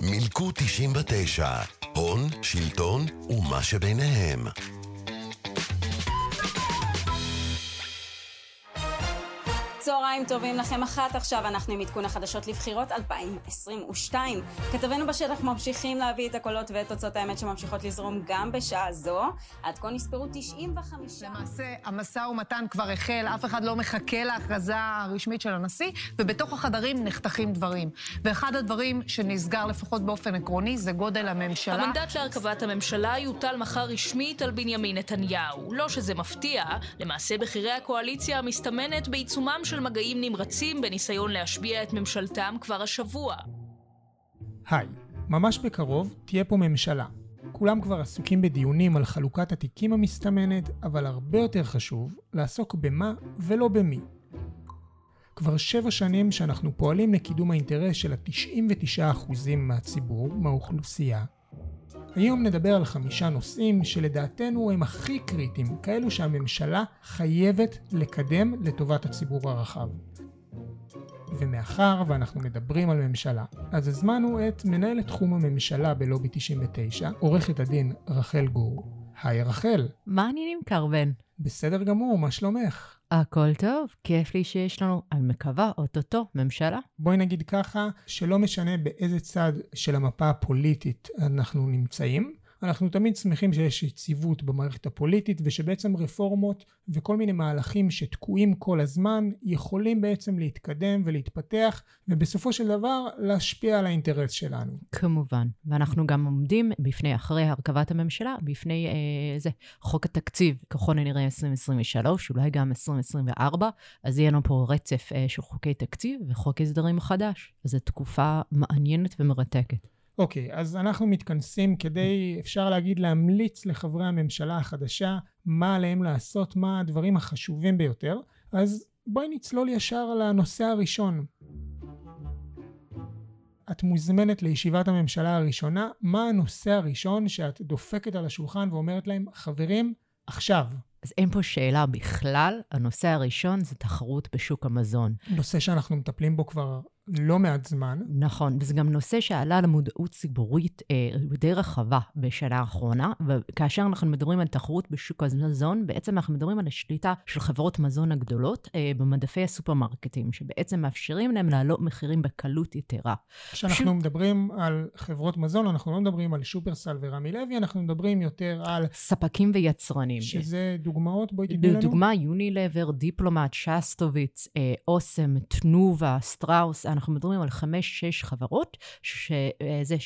מילקו 99, הון, שלטון ומה שביניהם. צהריים טובים לכם אחת עכשיו, אנחנו עם עדכון החדשות לבחירות 2022. כתבינו בשטח ממשיכים להביא את הקולות ואת תוצאות האמת שממשיכות לזרום גם בשעה זו. עד כה נספרו 95... למעשה, המשא ומתן כבר החל, אף אחד לא מחכה להכרזה הרשמית של הנשיא, ובתוך החדרים נחתכים דברים. ואחד הדברים שנסגר לפחות באופן עקרוני זה גודל הממשלה. המנדט להרכבת הממשלה יוטל מחר רשמית על בנימין נתניהו. לא שזה מפתיע, למעשה בכירי הקואליציה המסתמנת בעיצומם של מגעים נמרצים בניסיון להשביע את ממשלתם כבר השבוע. היי, ממש בקרוב תהיה פה ממשלה. כולם כבר עסוקים בדיונים על חלוקת התיקים המסתמנת, אבל הרבה יותר חשוב לעסוק במה ולא במי. כבר שבע שנים שאנחנו פועלים לקידום האינטרס של ה-99% מהציבור, מהאוכלוסייה. היום נדבר על חמישה נושאים שלדעתנו הם הכי קריטיים, כאלו שהממשלה חייבת לקדם לטובת הציבור הרחב. ומאחר ואנחנו מדברים על ממשלה, אז הזמנו את מנהלת תחום הממשלה בלובי 99, עורכת הדין רחל גור. היי רחל. מה העניינים קרבן? בסדר גמור, מה שלומך? הכל טוב, כיף לי שיש לנו, אני מקווה, אוטוטו, ממשלה. בואי נגיד ככה, שלא משנה באיזה צד של המפה הפוליטית אנחנו נמצאים, אנחנו תמיד שמחים שיש יציבות במערכת הפוליטית ושבעצם רפורמות וכל מיני מהלכים שתקועים כל הזמן יכולים בעצם להתקדם ולהתפתח ובסופו של דבר להשפיע על האינטרס שלנו. כמובן, ואנחנו גם עומדים בפני, אחרי הרכבת הממשלה, בפני אה, זה, חוק התקציב, ככל הנראה 2023, אולי גם 2024, אז יהיה לנו פה רצף אה, של חוקי תקציב וחוק הסדרים חדש. זו תקופה מעניינת ומרתקת. אוקיי, אז אנחנו מתכנסים כדי, אפשר להגיד, להמליץ לחברי הממשלה החדשה מה עליהם לעשות, מה הדברים החשובים ביותר. אז בואי נצלול ישר לנושא הראשון. את מוזמנת לישיבת הממשלה הראשונה, מה הנושא הראשון שאת דופקת על השולחן ואומרת להם, חברים, עכשיו. אז אין פה שאלה בכלל, הנושא הראשון זה תחרות בשוק המזון. נושא שאנחנו מטפלים בו כבר לא מעט זמן. נכון, וזה גם נושא שעלה למודעות ציבורית אה, די רחבה בשנה האחרונה, וכאשר אנחנו מדברים על תחרות בשוק המזון, בעצם אנחנו מדברים על השליטה של חברות מזון הגדולות אה, במדפי הסופרמרקטים, שבעצם מאפשרים להם להעלות מחירים בקלות יתרה. כשאנחנו ש... מדברים על חברות מזון, אנחנו לא מדברים על שופרסל ורמי לוי, אנחנו מדברים יותר על... ספקים ויצרנים. שזה דוגמאות, בואי תתני לנו. דוגמה, יונילבר, דיפלומט, שסטוביץ, אה, אוסם, תנובה, סטראוס, אנחנו מדברים על חמש-שש חברות שזה,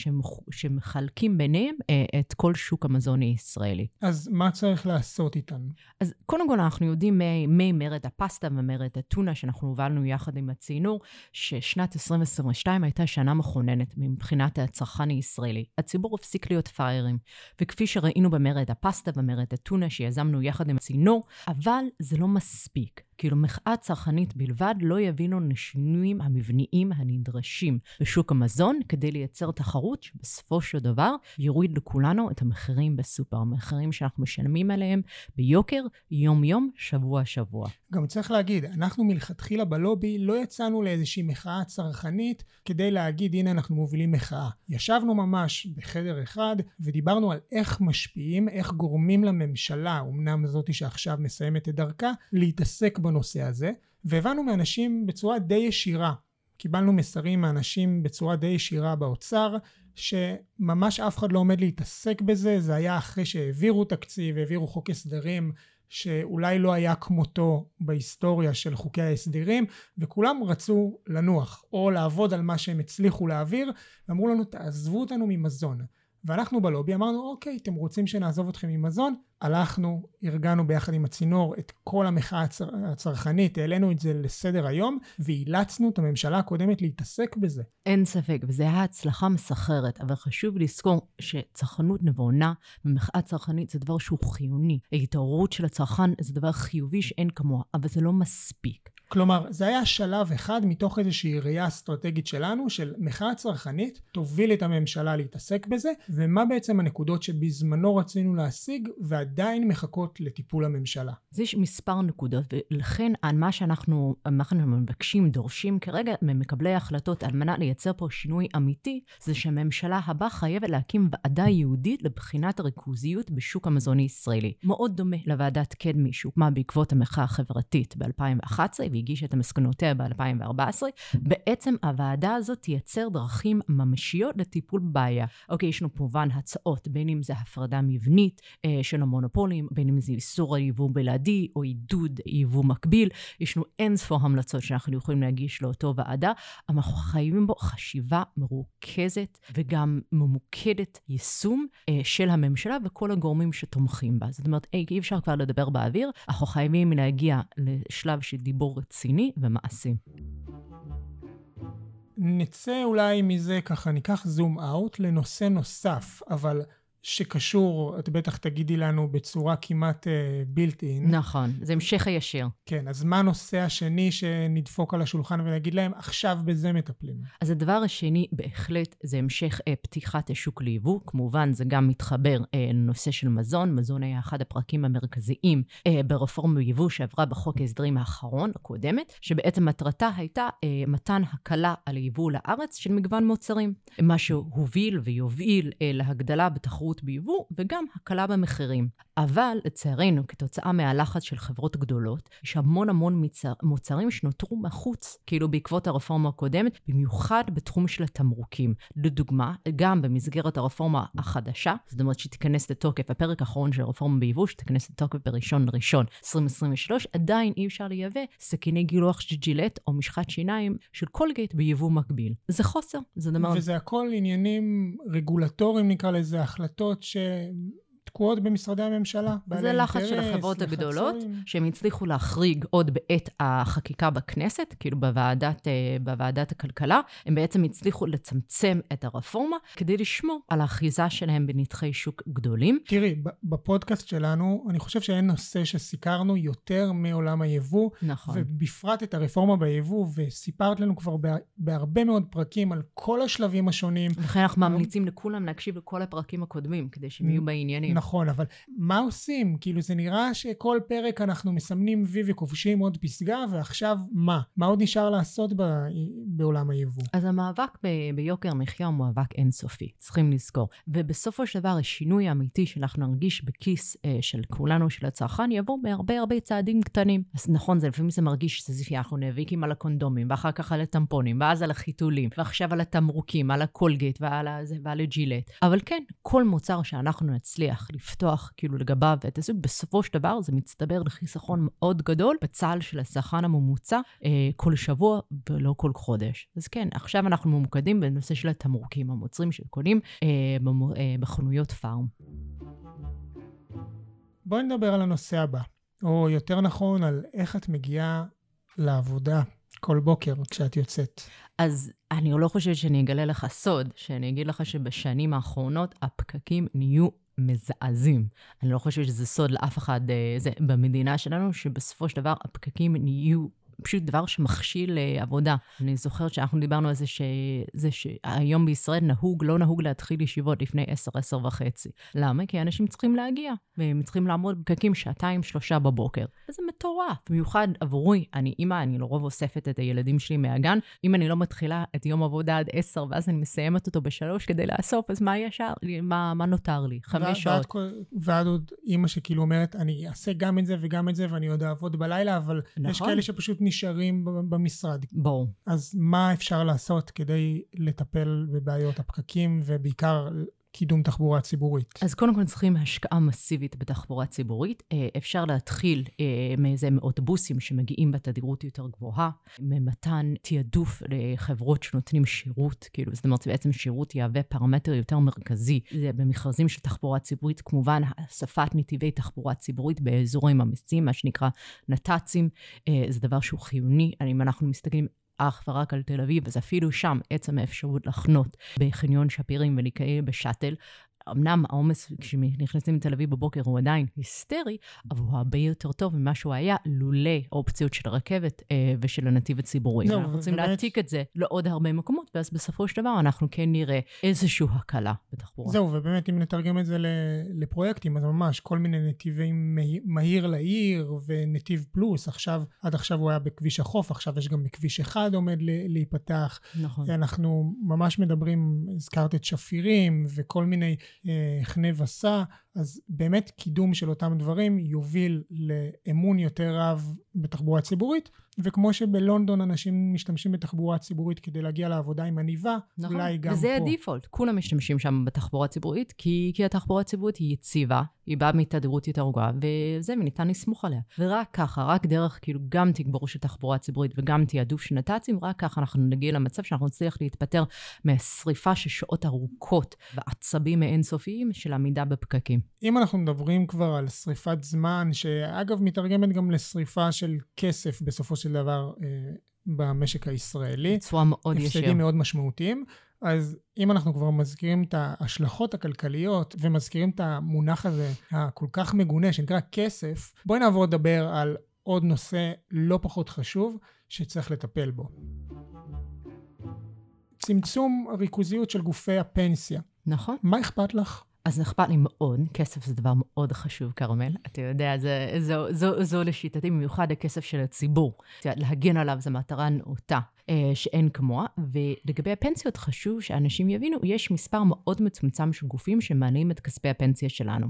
שמחלקים ביניהם אה, את כל שוק המזון הישראלי. אז מה צריך לעשות איתן? אז קודם כל אנחנו יודעים ממרד הפסטה ומרד הטונה, שאנחנו הובלנו יחד עם הצינור, ששנת 2022 הייתה שנה מכוננת מבחינת הצרכן הישראלי. הציבור הפסיק להיות פראיירים, וכפי שראינו במרד הפסטה ומרד הטונה שיזמנו יחד עם הצינור, אבל זה לא מספיק. כאילו מחאה צרכנית בלבד לא יבינו לשינויים המבניים הנדרשים בשוק המזון כדי לייצר תחרות שבסופו של דבר יוריד לכולנו את המחירים בסופר, המחירים שאנחנו משלמים עליהם ביוקר, יום-יום, שבוע-שבוע. גם צריך להגיד, אנחנו מלכתחילה בלובי לא יצאנו לאיזושהי מחאה צרכנית כדי להגיד הנה אנחנו מובילים מחאה. ישבנו ממש בחדר אחד ודיברנו על איך משפיעים, איך גורמים לממשלה, אמנם זאתי שעכשיו מסיימת את דרכה, להתעסק בנושא הזה, והבנו מאנשים בצורה די ישירה, קיבלנו מסרים מאנשים בצורה די ישירה באוצר, שממש אף אחד לא עומד להתעסק בזה, זה היה אחרי שהעבירו תקציב, העבירו חוק הסדרים שאולי לא היה כמותו בהיסטוריה של חוקי ההסדרים, וכולם רצו לנוח, או לעבוד על מה שהם הצליחו להעביר, ואמרו לנו תעזבו אותנו ממזון. ואנחנו בלובי אמרנו אוקיי אתם רוצים שנעזוב אתכם עם מזון הלכנו ארגנו ביחד עם הצינור את כל המחאה הצר... הצרכנית העלינו את זה לסדר היום ואילצנו את הממשלה הקודמת להתעסק בזה. אין ספק וזו הייתה הצלחה מסחררת אבל חשוב לזכור שצרכנות נבונה ומחאה צרכנית זה דבר שהוא חיוני ההתעוררות של הצרכן זה דבר חיובי שאין כמוה אבל זה לא מספיק. כלומר, זה היה שלב אחד מתוך איזושהי ראייה אסטרטגית שלנו, של מחאה צרכנית, תוביל את הממשלה להתעסק בזה, ומה בעצם הנקודות שבזמנו רצינו להשיג, ועדיין מחכות לטיפול הממשלה. אז יש מספר נקודות, ולכן מה שאנחנו, מה שאנחנו מבקשים, דורשים כרגע ממקבלי ההחלטות על מנת לייצר פה שינוי אמיתי, זה שהממשלה הבאה חייבת להקים ועדה ייעודית לבחינת הריכוזיות בשוק המזון הישראלי. מאוד דומה לוועדת קדמי שהוקמה בעקבות המחאה החברתית ב-2011, והגישה את מסקנותיה ב-2014. בעצם הוועדה הזאת תייצר דרכים ממשיות לטיפול בבעיה. אוקיי, יש לנו כמובן הצעות, בין אם זה הפרדה מבנית אה, של המונופולים, בין אם זה איסור היבוא בלעדי או עידוד יבוא מקביל. יש לנו אין ספור המלצות שאנחנו יכולים להגיש לאותו ועדה, אבל אנחנו חייבים בו חשיבה מרוכזת וגם ממוקדת יישום אה, של הממשלה וכל הגורמים שתומכים בה. זאת אומרת, אי אפשר כבר לדבר באוויר, אנחנו חייבים להגיע לשלב של דיבור רציני ומעשי. נצא אולי מזה ככה, ניקח זום אאוט לנושא נוסף, אבל שקשור, את בטח תגידי לנו בצורה כמעט בלתי אין. נכון, זה המשך הישיר. כן, אז מה הנושא השני שנדפוק על השולחן ונגיד להם, עכשיו בזה מטפלים? אז הדבר השני בהחלט זה המשך אה, פתיחת השוק ליבוא. כמובן, זה גם מתחבר אה, לנושא של מזון. מזון היה אחד הפרקים המרכזיים אה, ברפורמה ביבוא שעברה בחוק ההסדרים האחרון, הקודמת, שבעצם מטרתה הייתה אה, מתן הקלה על יבוא לארץ של מגוון מוצרים. מה שהוביל ויוביל אה, להגדלה בתחרות תחרות ביבוא וגם הקלה במחירים. אבל לצערנו, כתוצאה מהלחץ של חברות גדולות, יש המון המון מוצר, מוצרים שנותרו מחוץ, כאילו בעקבות הרפורמה הקודמת, במיוחד בתחום של התמרוקים. לדוגמה, גם במסגרת הרפורמה החדשה, זאת אומרת שתיכנס לתוקף, הפרק האחרון של הרפורמה ביבוא, שתיכנס לתוקף בראשון לראשון 2023, עדיין אי אפשר לייבא סכיני גילוח ג'ילט או משחת שיניים של קולגייט ביבוא מקביל. זה חוסר, זה דבר... וזה הכל עניינים רגולטוריים, נקרא לזה, החלטות ש... תקועות במשרדי הממשלה. זה לחץ של החברות הגדולות, שהם הצליחו להחריג עוד בעת החקיקה בכנסת, כאילו בוועדת, אה, בוועדת הכלכלה, הם בעצם הצליחו לצמצם את הרפורמה כדי לשמור על האחיזה שלהם בנתחי שוק גדולים. תראי, בפודקאסט שלנו, אני חושב שאין נושא שסיקרנו יותר מעולם היבוא. נכון. ובפרט את הרפורמה ביבוא, וסיפרת לנו כבר בהרבה מאוד פרקים על כל השלבים השונים. לכן אנחנו ממליצים לכולם להקשיב לכל הפרקים הקודמים, כדי שהם יהיו בעניינים. נכון, אבל מה עושים? כאילו זה נראה שכל פרק אנחנו מסמנים וי וכובשים עוד פסגה, ועכשיו מה? מה עוד נשאר לעשות ב... בעולם היבוא? אז המאבק ב... ביוקר מחיה הוא מאבק אינסופי, צריכים לזכור. ובסופו של דבר השינוי האמיתי שאנחנו נרגיש בכיס אה, של כולנו, של הצרכן, יבוא בהרבה הרבה צעדים קטנים. אז נכון, זה לפעמים זה מרגיש סזיפי, אנחנו נאבקים על הקונדומים, ואחר כך על הטמפונים, ואז על החיתולים, ועכשיו על התמרוקים, על הקולגייט ועל, הזה, ועל הג'ילט. אבל כן, כל מוצר שאנחנו נצליח לפתוח כאילו לגביו את הסוג, בסופו של דבר זה מצטבר לחיסכון מאוד גדול בצה"ל של הצרכן הממוצע אה, כל שבוע ולא כל חודש. אז כן, עכשיו אנחנו ממוקדים בנושא של התמרוקים, המוצרים שקונים אה, אה, בחנויות פארם. בואי נדבר על הנושא הבא, או יותר נכון, על איך את מגיעה לעבודה כל בוקר כשאת יוצאת. אז אני לא חושבת שאני אגלה לך סוד, שאני אגיד לך שבשנים האחרונות הפקקים נהיו מזעזעים. אני לא חושבת שזה סוד לאף אחד אה, זה, במדינה שלנו, שבסופו של דבר הפקקים נהיו פשוט דבר שמכשיל אה, עבודה. אני זוכרת שאנחנו דיברנו על זה, שזה שהיום בישראל נהוג, לא נהוג להתחיל ישיבות לפני 10, 10 וחצי. למה? כי אנשים צריכים להגיע, והם צריכים לעמוד בפקקים שעתיים, שלושה בבוקר. וזה מטורף. במיוחד עבורי, אני אימא, אני לרוב אוספת את הילדים שלי מהגן. אם אני לא מתחילה את יום עבודה עד 10, ואז אני מסיימת אותו בשלוש כדי לאסוף, אז מה ישר? מה, מה נותר לי? חמש שעות. ועד עוד אימא שכאילו אומרת, אני אעשה גם את זה וגם את זה, ואני עוד אעבוד בלילה, אבל נכון. יש כאלה שפשוט נשארים במשרד. ברור. אז מה אפשר לעשות כדי לטפל בבעיות הפקקים, ובעיקר קידום תחבורה ציבורית? אז קודם כל צריכים השקעה מסיבית בתחבורה ציבורית. אה, אפשר להתחיל אה, מאיזה אוטובוסים שמגיעים בתדירות יותר גבוהה, ממתן תעדוף לחברות שנותנים שירות, כאילו זאת אומרת בעצם שירות יהווה פרמטר יותר מרכזי. זה במכרזים של תחבורה ציבורית, כמובן הוספת נתיבי תחבורה ציבורית באזורים אמיצים, מה שנקרא נת"צים, אה, זה דבר שהוא חיוני. אם אנחנו מסתכלים אך ורק על תל אביב, אז אפילו שם עצם האפשרות לחנות בחניון שפירים ולהיקרא בשאטל, אמנם העומס כשנכנסים לתל אביב בבוקר הוא עדיין היסטרי, אבל הוא הרבה יותר טוב ממה שהוא היה לולא האופציות של הרכבת אה, ושל הנתיב הציבורי. זהו, אנחנו רוצים להעתיק את זה לעוד הרבה מקומות, ואז בסופו של דבר אנחנו כן נראה איזושהי הקלה בתחבורה. זהו, ובאמת, אם נתרגם את זה לפרויקטים, אז ממש כל מיני נתיבים מהיר- לעיר ונתיב פלוס. עכשיו, עד עכשיו הוא היה בכביש החוף, עכשיו יש גם בכביש אחד עומד להיפתח. נכון. אנחנו ממש מדברים, הזכרת את שפירים וכל מיני חנה וסע, אז באמת קידום של אותם דברים יוביל לאמון יותר רב בתחבורה ציבורית, וכמו שבלונדון אנשים משתמשים בתחבורה ציבורית כדי להגיע לעבודה עם עניבה, נכון, אולי גם וזה פה. הדיפולט, כולם משתמשים שם בתחבורה הציבורית, כי, כי התחבורה הציבורית היא יציבה, היא באה מתדירות יותר גבוהה, וזה, וניתן לסמוך עליה. ורק ככה, רק דרך כאילו גם תגבור של תחבורה ציבורית וגם תעדוף של נת"צים, רק ככה אנחנו נגיע למצב שאנחנו נצליח להתפטר מהשריפה של שעות ארוכות ועצבים האינסופיים של עמידה בפקקים. אם אנחנו מדברים כבר על שריפת זמן, שאגב מתרגמת גם לשריפה של כסף בסופו של דבר אה, במשק הישראלי, בצורה מאוד ישיר. הפסדים מאוד משמעותיים, אז אם אנחנו כבר מזכירים את ההשלכות הכלכליות ומזכירים את המונח הזה הכל כך מגונה שנקרא כסף, בואי נעבור לדבר על עוד נושא לא פחות חשוב שצריך לטפל בו. צמצום הריכוזיות של גופי הפנסיה. נכון. מה אכפת לך? אז אכפת לי מאוד, כסף זה דבר מאוד חשוב, כרמל. אתה יודע, זה, זו, זו, זו לשיטתי במיוחד הכסף של הציבור. להגן עליו זו מטרה נאותה. אה, שאין כמוה, ולגבי הפנסיות חשוב שאנשים יבינו, יש מספר מאוד מצומצם של גופים שמעלים את כספי הפנסיה שלנו.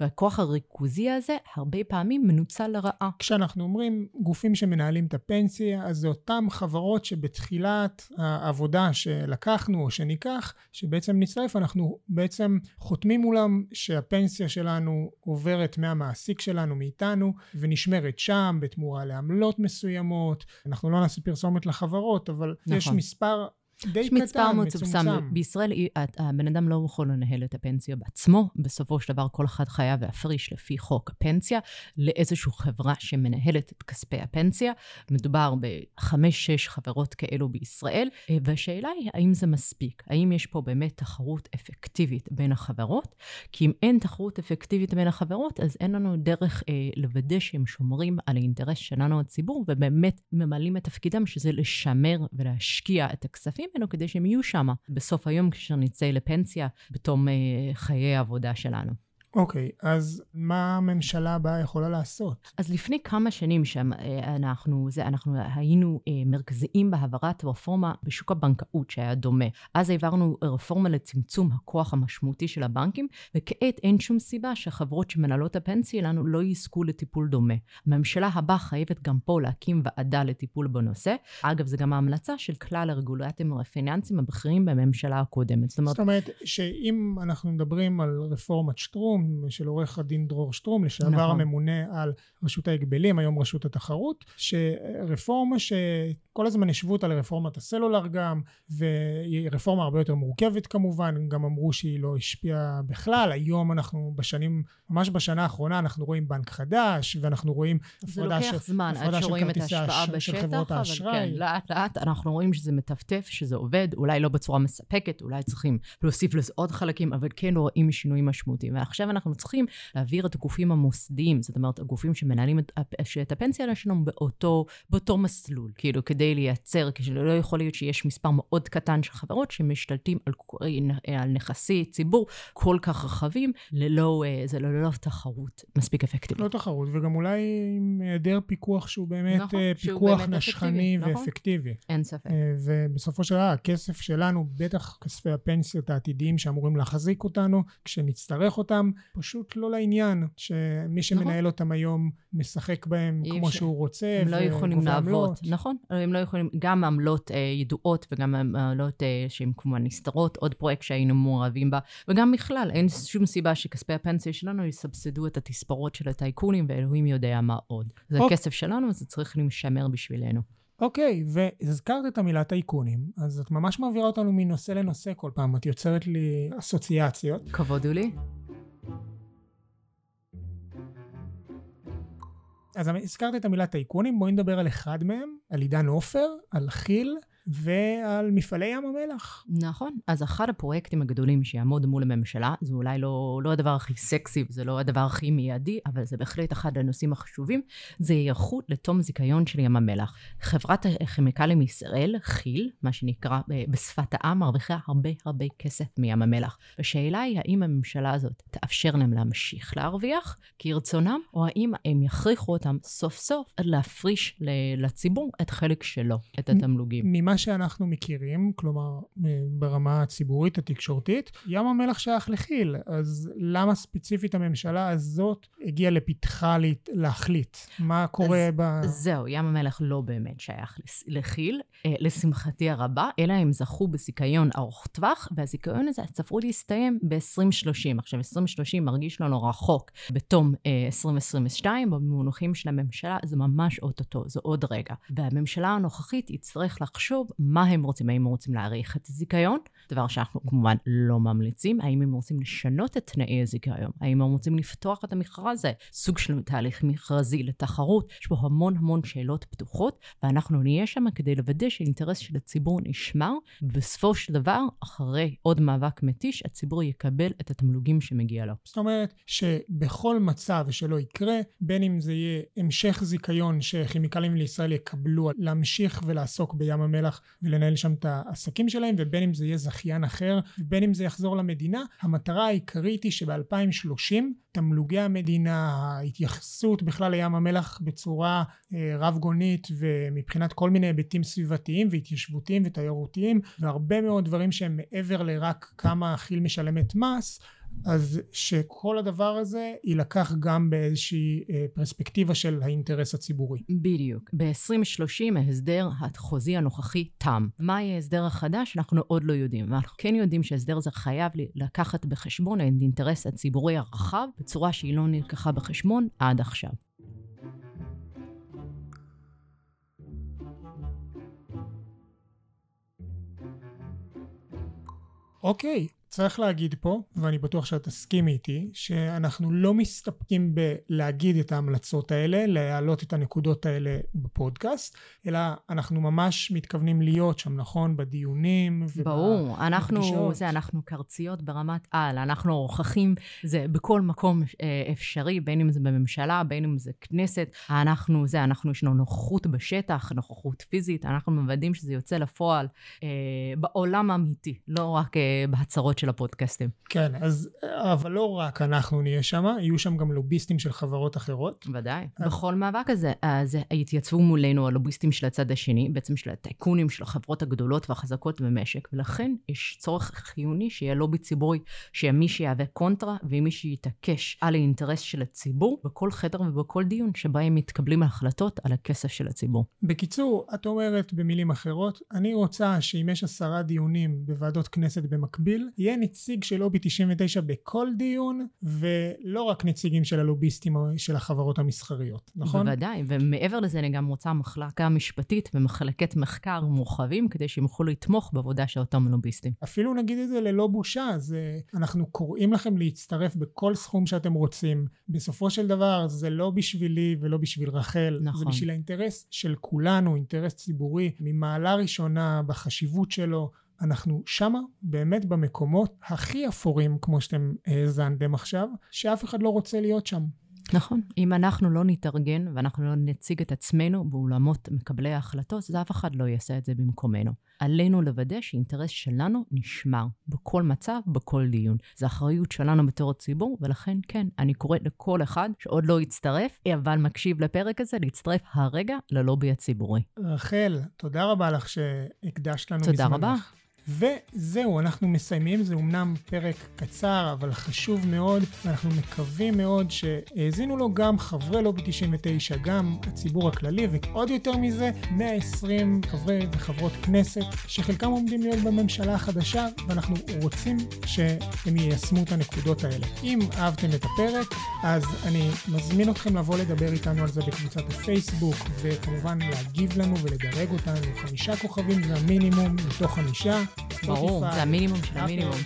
והכוח הריכוזי הזה הרבה פעמים מנוצל לרעה. כשאנחנו אומרים גופים שמנהלים את הפנסיה, אז זה אותם חברות שבתחילת העבודה שלקחנו או שניקח, שבעצם נצטרף, אנחנו בעצם חותמים מולם שהפנסיה שלנו עוברת מהמעסיק שלנו, מאיתנו, ונשמרת שם בתמורה לעמלות מסוימות. אנחנו לא נעשה פרסומת לחברות, אבל נכון. יש. מספר די יש קטן, מספר מצומצם. מצומצם. בישראל הבן אדם לא יכול לנהל את הפנסיה בעצמו. בסופו של דבר כל אחד חייב להפריש לפי חוק הפנסיה לאיזושהי חברה שמנהלת את כספי הפנסיה. מדובר בחמש-שש חברות כאלו בישראל, אה, והשאלה היא האם זה מספיק? האם יש פה באמת תחרות אפקטיבית בין החברות? כי אם אין תחרות אפקטיבית בין החברות, אז אין לנו דרך אה, לוודא שהם שומרים על האינטרס שלנו הציבור, ובאמת ממלאים את תפקידם, שזה לשמר ולהשקיע את הכספים האלו כדי שהם יהיו שם בסוף היום כאשר נצא לפנסיה בתום אה, חיי העבודה שלנו. אוקיי, אז מה הממשלה הבאה יכולה לעשות? אז לפני כמה שנים שאנחנו זה, אנחנו היינו אה, מרכזיים בהעברת רפורמה בשוק הבנקאות שהיה דומה. אז העברנו רפורמה לצמצום הכוח המשמעותי של הבנקים, וכעת אין שום סיבה שהחברות שמנהלות הפנסיה לנו לא יזכו לטיפול דומה. הממשלה הבאה חייבת גם פה להקים ועדה לטיפול בנושא. אגב, זו גם ההמלצה של כלל הרגולטורים הפיננסיים הבכירים בממשלה הקודמת. זאת אומרת, זאת אומרת שאם אנחנו מדברים על רפורמת שטרום של עורך הדין דרור שטרום, לשעבר נכון. הממונה על רשות ההגבלים, היום רשות התחרות, שרפורמה שכל הזמן השוו אותה לרפורמת הסלולר גם, והיא רפורמה הרבה יותר מורכבת כמובן, גם אמרו שהיא לא השפיעה בכלל, היום אנחנו בשנים, ממש בשנה האחרונה אנחנו רואים בנק חדש, ואנחנו רואים זה הפרדה לוקח של- זמן הפרדה עד של שרואים את כרטיסי ההשפעה האשראי- בשטח, אבל האשראי. כן, לאט לאט אנחנו רואים שזה מטפטף, שזה עובד, אולי לא בצורה מספקת, אולי צריכים להוסיף לזה עוד חלקים, אבל כן רואים שינויים משמעותיים. ועכשיו אנחנו צריכים להעביר את הגופים המוסדיים, זאת אומרת, הגופים שמנהלים את, את הפנסיה שלנו באותו, באותו מסלול, כאילו, כדי לייצר, כשלא יכול להיות שיש מספר מאוד קטן של חברות שמשתלטים על, על נכסי ציבור כל כך רחבים, ללא, אה, זה ללא תחרות מספיק אפקטיבית. לא תחרות, וגם אולי עם היעדר פיקוח שהוא באמת נכון, אה, שהוא פיקוח באמת נשכני אפקטיבי, נכון. ואפקטיבי. אין ספק. אה, ובסופו של דבר הכסף שלנו, בטח כספי הפנסיות העתידיים שאמורים להחזיק אותנו, כשנצטרך אותם, פשוט לא לעניין, שמי שמנהל אותם היום משחק בהם כמו אפשר. שהוא רוצה, הם לא יכולים לעבוד. נכון? הם לא יכולים, גם עמלות אה, ידועות וגם עמלות אה, שהן כמובן נסתרות, עוד פרויקט שהיינו מעורבים בה, וגם בכלל, אין שום סיבה שכספי הפנסיה שלנו יסבסדו את התספורות של הטייקונים, ואלוהים יודע מה עוד. זה אוקיי. הכסף שלנו, וזה צריך להישמר בשבילנו. אוקיי, והזכרת את המילה טייקונים, אז את ממש מעבירה אותנו מנושא לנושא כל פעם, את יוצרת לי אסוציאציות. כבוד הוא לי. אז הזכרת את המילה טייקונים, בואי נדבר על אחד מהם, על עידן עופר, על כי"ל, ועל מפעלי ים המלח. נכון. אז אחד הפרויקטים הגדולים שיעמוד מול הממשלה, זה אולי לא, לא הדבר הכי סקסי, זה לא הדבר הכי מיידי, אבל זה בהחלט אחד הנושאים החשובים, זה היערכות לתום זיכיון של ים המלח. חברת הכימיקלים מישראל, כי"ל, מה שנקרא בשפת העם, מרוויחה הרבה הרבה כסף מים המלח. השאלה היא, האם הממשלה הזאת תאפשר להם להמשיך להרוויח כרצונם, או האם הם יכריחו אותם סוף סוף להפריש לציבור את חלק שלו, את התמלוגים. ממה שאנחנו מכירים, כלומר ברמה הציבורית התקשורתית, ים המלח שייך לכי"ל, אז למה ספציפית הממשלה הזאת הגיעה לפתחה להחליט? מה קורה אז ב... זהו, ים המלח לא באמת שייך לכי"ל, אה, לשמחתי הרבה, אלא הם זכו בזיכיון ארוך טווח, והזיכיון הזה צפוי להסתיים ב-2030. עכשיו, 2030 מרגיש לנו רחוק בתום אה, 2022, במונחים של הממשלה זה ממש אוטוטו, זה עוד רגע. והממשלה הנוכחית יצטרך לחשוב מה הם רוצים, האם הם רוצים להאריך את הזיכיון, דבר שאנחנו כמובן לא ממליצים, האם הם רוצים לשנות את תנאי הזיכיון, האם הם רוצים לפתוח את המכרז הזה, סוג של תהליך מכרזי לתחרות, יש פה המון המון שאלות פתוחות, ואנחנו נהיה שם כדי לוודא שהאינטרס של הציבור נשמר, ובסופו של דבר, אחרי עוד מאבק מתיש, הציבור יקבל את התמלוגים שמגיע לו. זאת אומרת שבכל מצב שלא יקרה, בין אם זה יהיה המשך זיכיון שכימיקלים לישראל יקבלו להמשיך ולעסוק בים המלח ולנהל שם את העסקים שלהם, ובין אם זה יהיה זכיין אחר, ובין אם זה יחזור למדינה, המטרה העיקרית היא שב-2030 תמלוגי המדינה, ההתייחסות בכלל לים המלח בצורה אה, רב גונית ומבחינת כל מיני היבטים סביבתיים והתיישבותיים ותיירותיים והרבה מאוד דברים שהם מעבר לרק כמה כי"ל משלמת מס אז שכל הדבר הזה יילקח גם באיזושהי אה, פרספקטיבה של האינטרס הציבורי. בדיוק. ב-2030 ההסדר החוזי הנוכחי תם. מה יהיה ההסדר החדש? אנחנו עוד לא יודעים. ואנחנו כן יודעים שההסדר הזה חייב לקחת בחשבון את האינטרס הציבורי הרחב בצורה שהיא לא נלקחה בחשבון עד עכשיו. אוקיי, צריך להגיד פה, ואני בטוח שאת תסכימי איתי, שאנחנו לא מסתפקים בלהגיד את ההמלצות האלה, להעלות את הנקודות האלה בפודקאסט, אלא אנחנו ממש מתכוונים להיות שם, נכון? בדיונים. ברור, אנחנו, זה, אנחנו קרציות ברמת על, אנחנו הוכחים, זה בכל מקום אה, אפשרי, בין אם זה בממשלה, בין אם זה כנסת, אנחנו, זה, אנחנו, יש לנו נוכחות בשטח, נוכחות פיזית, אנחנו מוודאים שזה יוצא לפועל אה, בעולם האמיתי, לא רק אה, בהצהרות של הפודקאסטים. כן, אז, אבל לא רק אנחנו נהיה שם, יהיו שם גם לוביסטים של חברות אחרות. ודאי. אז... בכל מאבק הזה, אז יתייצבו מולנו הלוביסטים של הצד השני, בעצם של הטייקונים של החברות הגדולות והחזקות במשק, ולכן יש צורך חיוני שיהיה לובי ציבורי, שיהיה מי שיהווה קונטרה, ומי שיתעקש על האינטרס של הציבור, בכל חדר ובכל דיון שבהם מתקבלים החלטות על הכסף של הציבור. בקיצור, את אומרת במילים אחרות, אני רוצה שאם יש עשרה דיונים בוועדות כנסת במקביל, יהיה יהיה נציג של לובי 99 בכל דיון, ולא רק נציגים של הלוביסטים של החברות המסחריות, נכון? בוודאי, ומעבר לזה אני גם רוצה מחלקה משפטית ומחלקת מחקר מורחבים, כדי שהם יוכלו לתמוך בעבודה של אותם לוביסטים. אפילו נגיד את זה ללא בושה, זה, אנחנו קוראים לכם להצטרף בכל סכום שאתם רוצים. בסופו של דבר זה לא בשבילי ולא בשביל רחל, נכון. זה בשביל האינטרס של כולנו, אינטרס ציבורי, ממעלה ראשונה בחשיבות שלו. אנחנו שמה באמת במקומות הכי אפורים כמו שאתם האזנתם עכשיו, שאף אחד לא רוצה להיות שם. נכון. אם אנחנו לא נתארגן ואנחנו לא נציג את עצמנו באולמות מקבלי ההחלטות, אז אף אחד לא יעשה את זה במקומנו. עלינו לוודא שהאינטרס שלנו נשמר בכל מצב, בכל דיון. זו אחריות שלנו בתור הציבור, ולכן כן, אני קוראת לכל אחד שעוד לא יצטרף, אבל מקשיב לפרק הזה, להצטרף הרגע ללובי הציבורי. רחל, תודה רבה לך שהקדשת לנו מזמנך. תודה רבה. וזהו, אנחנו מסיימים, זה אמנם פרק קצר, אבל חשוב מאוד, ואנחנו מקווים מאוד שהאזינו לו גם חברי לובי 99, גם הציבור הכללי, ועוד יותר מזה, 120 חברי וחברות כנסת, שחלקם עומדים להיות בממשלה החדשה, ואנחנו רוצים שהם יישמו את הנקודות האלה. אם אהבתם את הפרק, אז אני מזמין אתכם לבוא לדבר איתנו על זה בקבוצת הפייסבוק, וכמובן להגיב לנו ולדרג אותנו, חמישה כוכבים זה המינימום מתוך חמישה. ברור, זה המינימום של המינימום.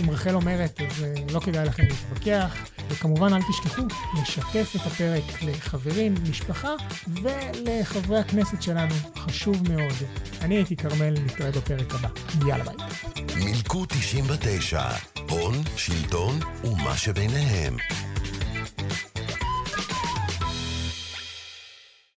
אם רחל אומרת, אז לא כדאי לכם להתווכח. וכמובן, אל תשכחו לשתף את הפרק לחברים, משפחה ולחברי הכנסת שלנו. חשוב מאוד. אני הייתי כרמל, נתראה בפרק הבא. יאללה ביי. מילקו 99, הון, שלטון ומה שביניהם.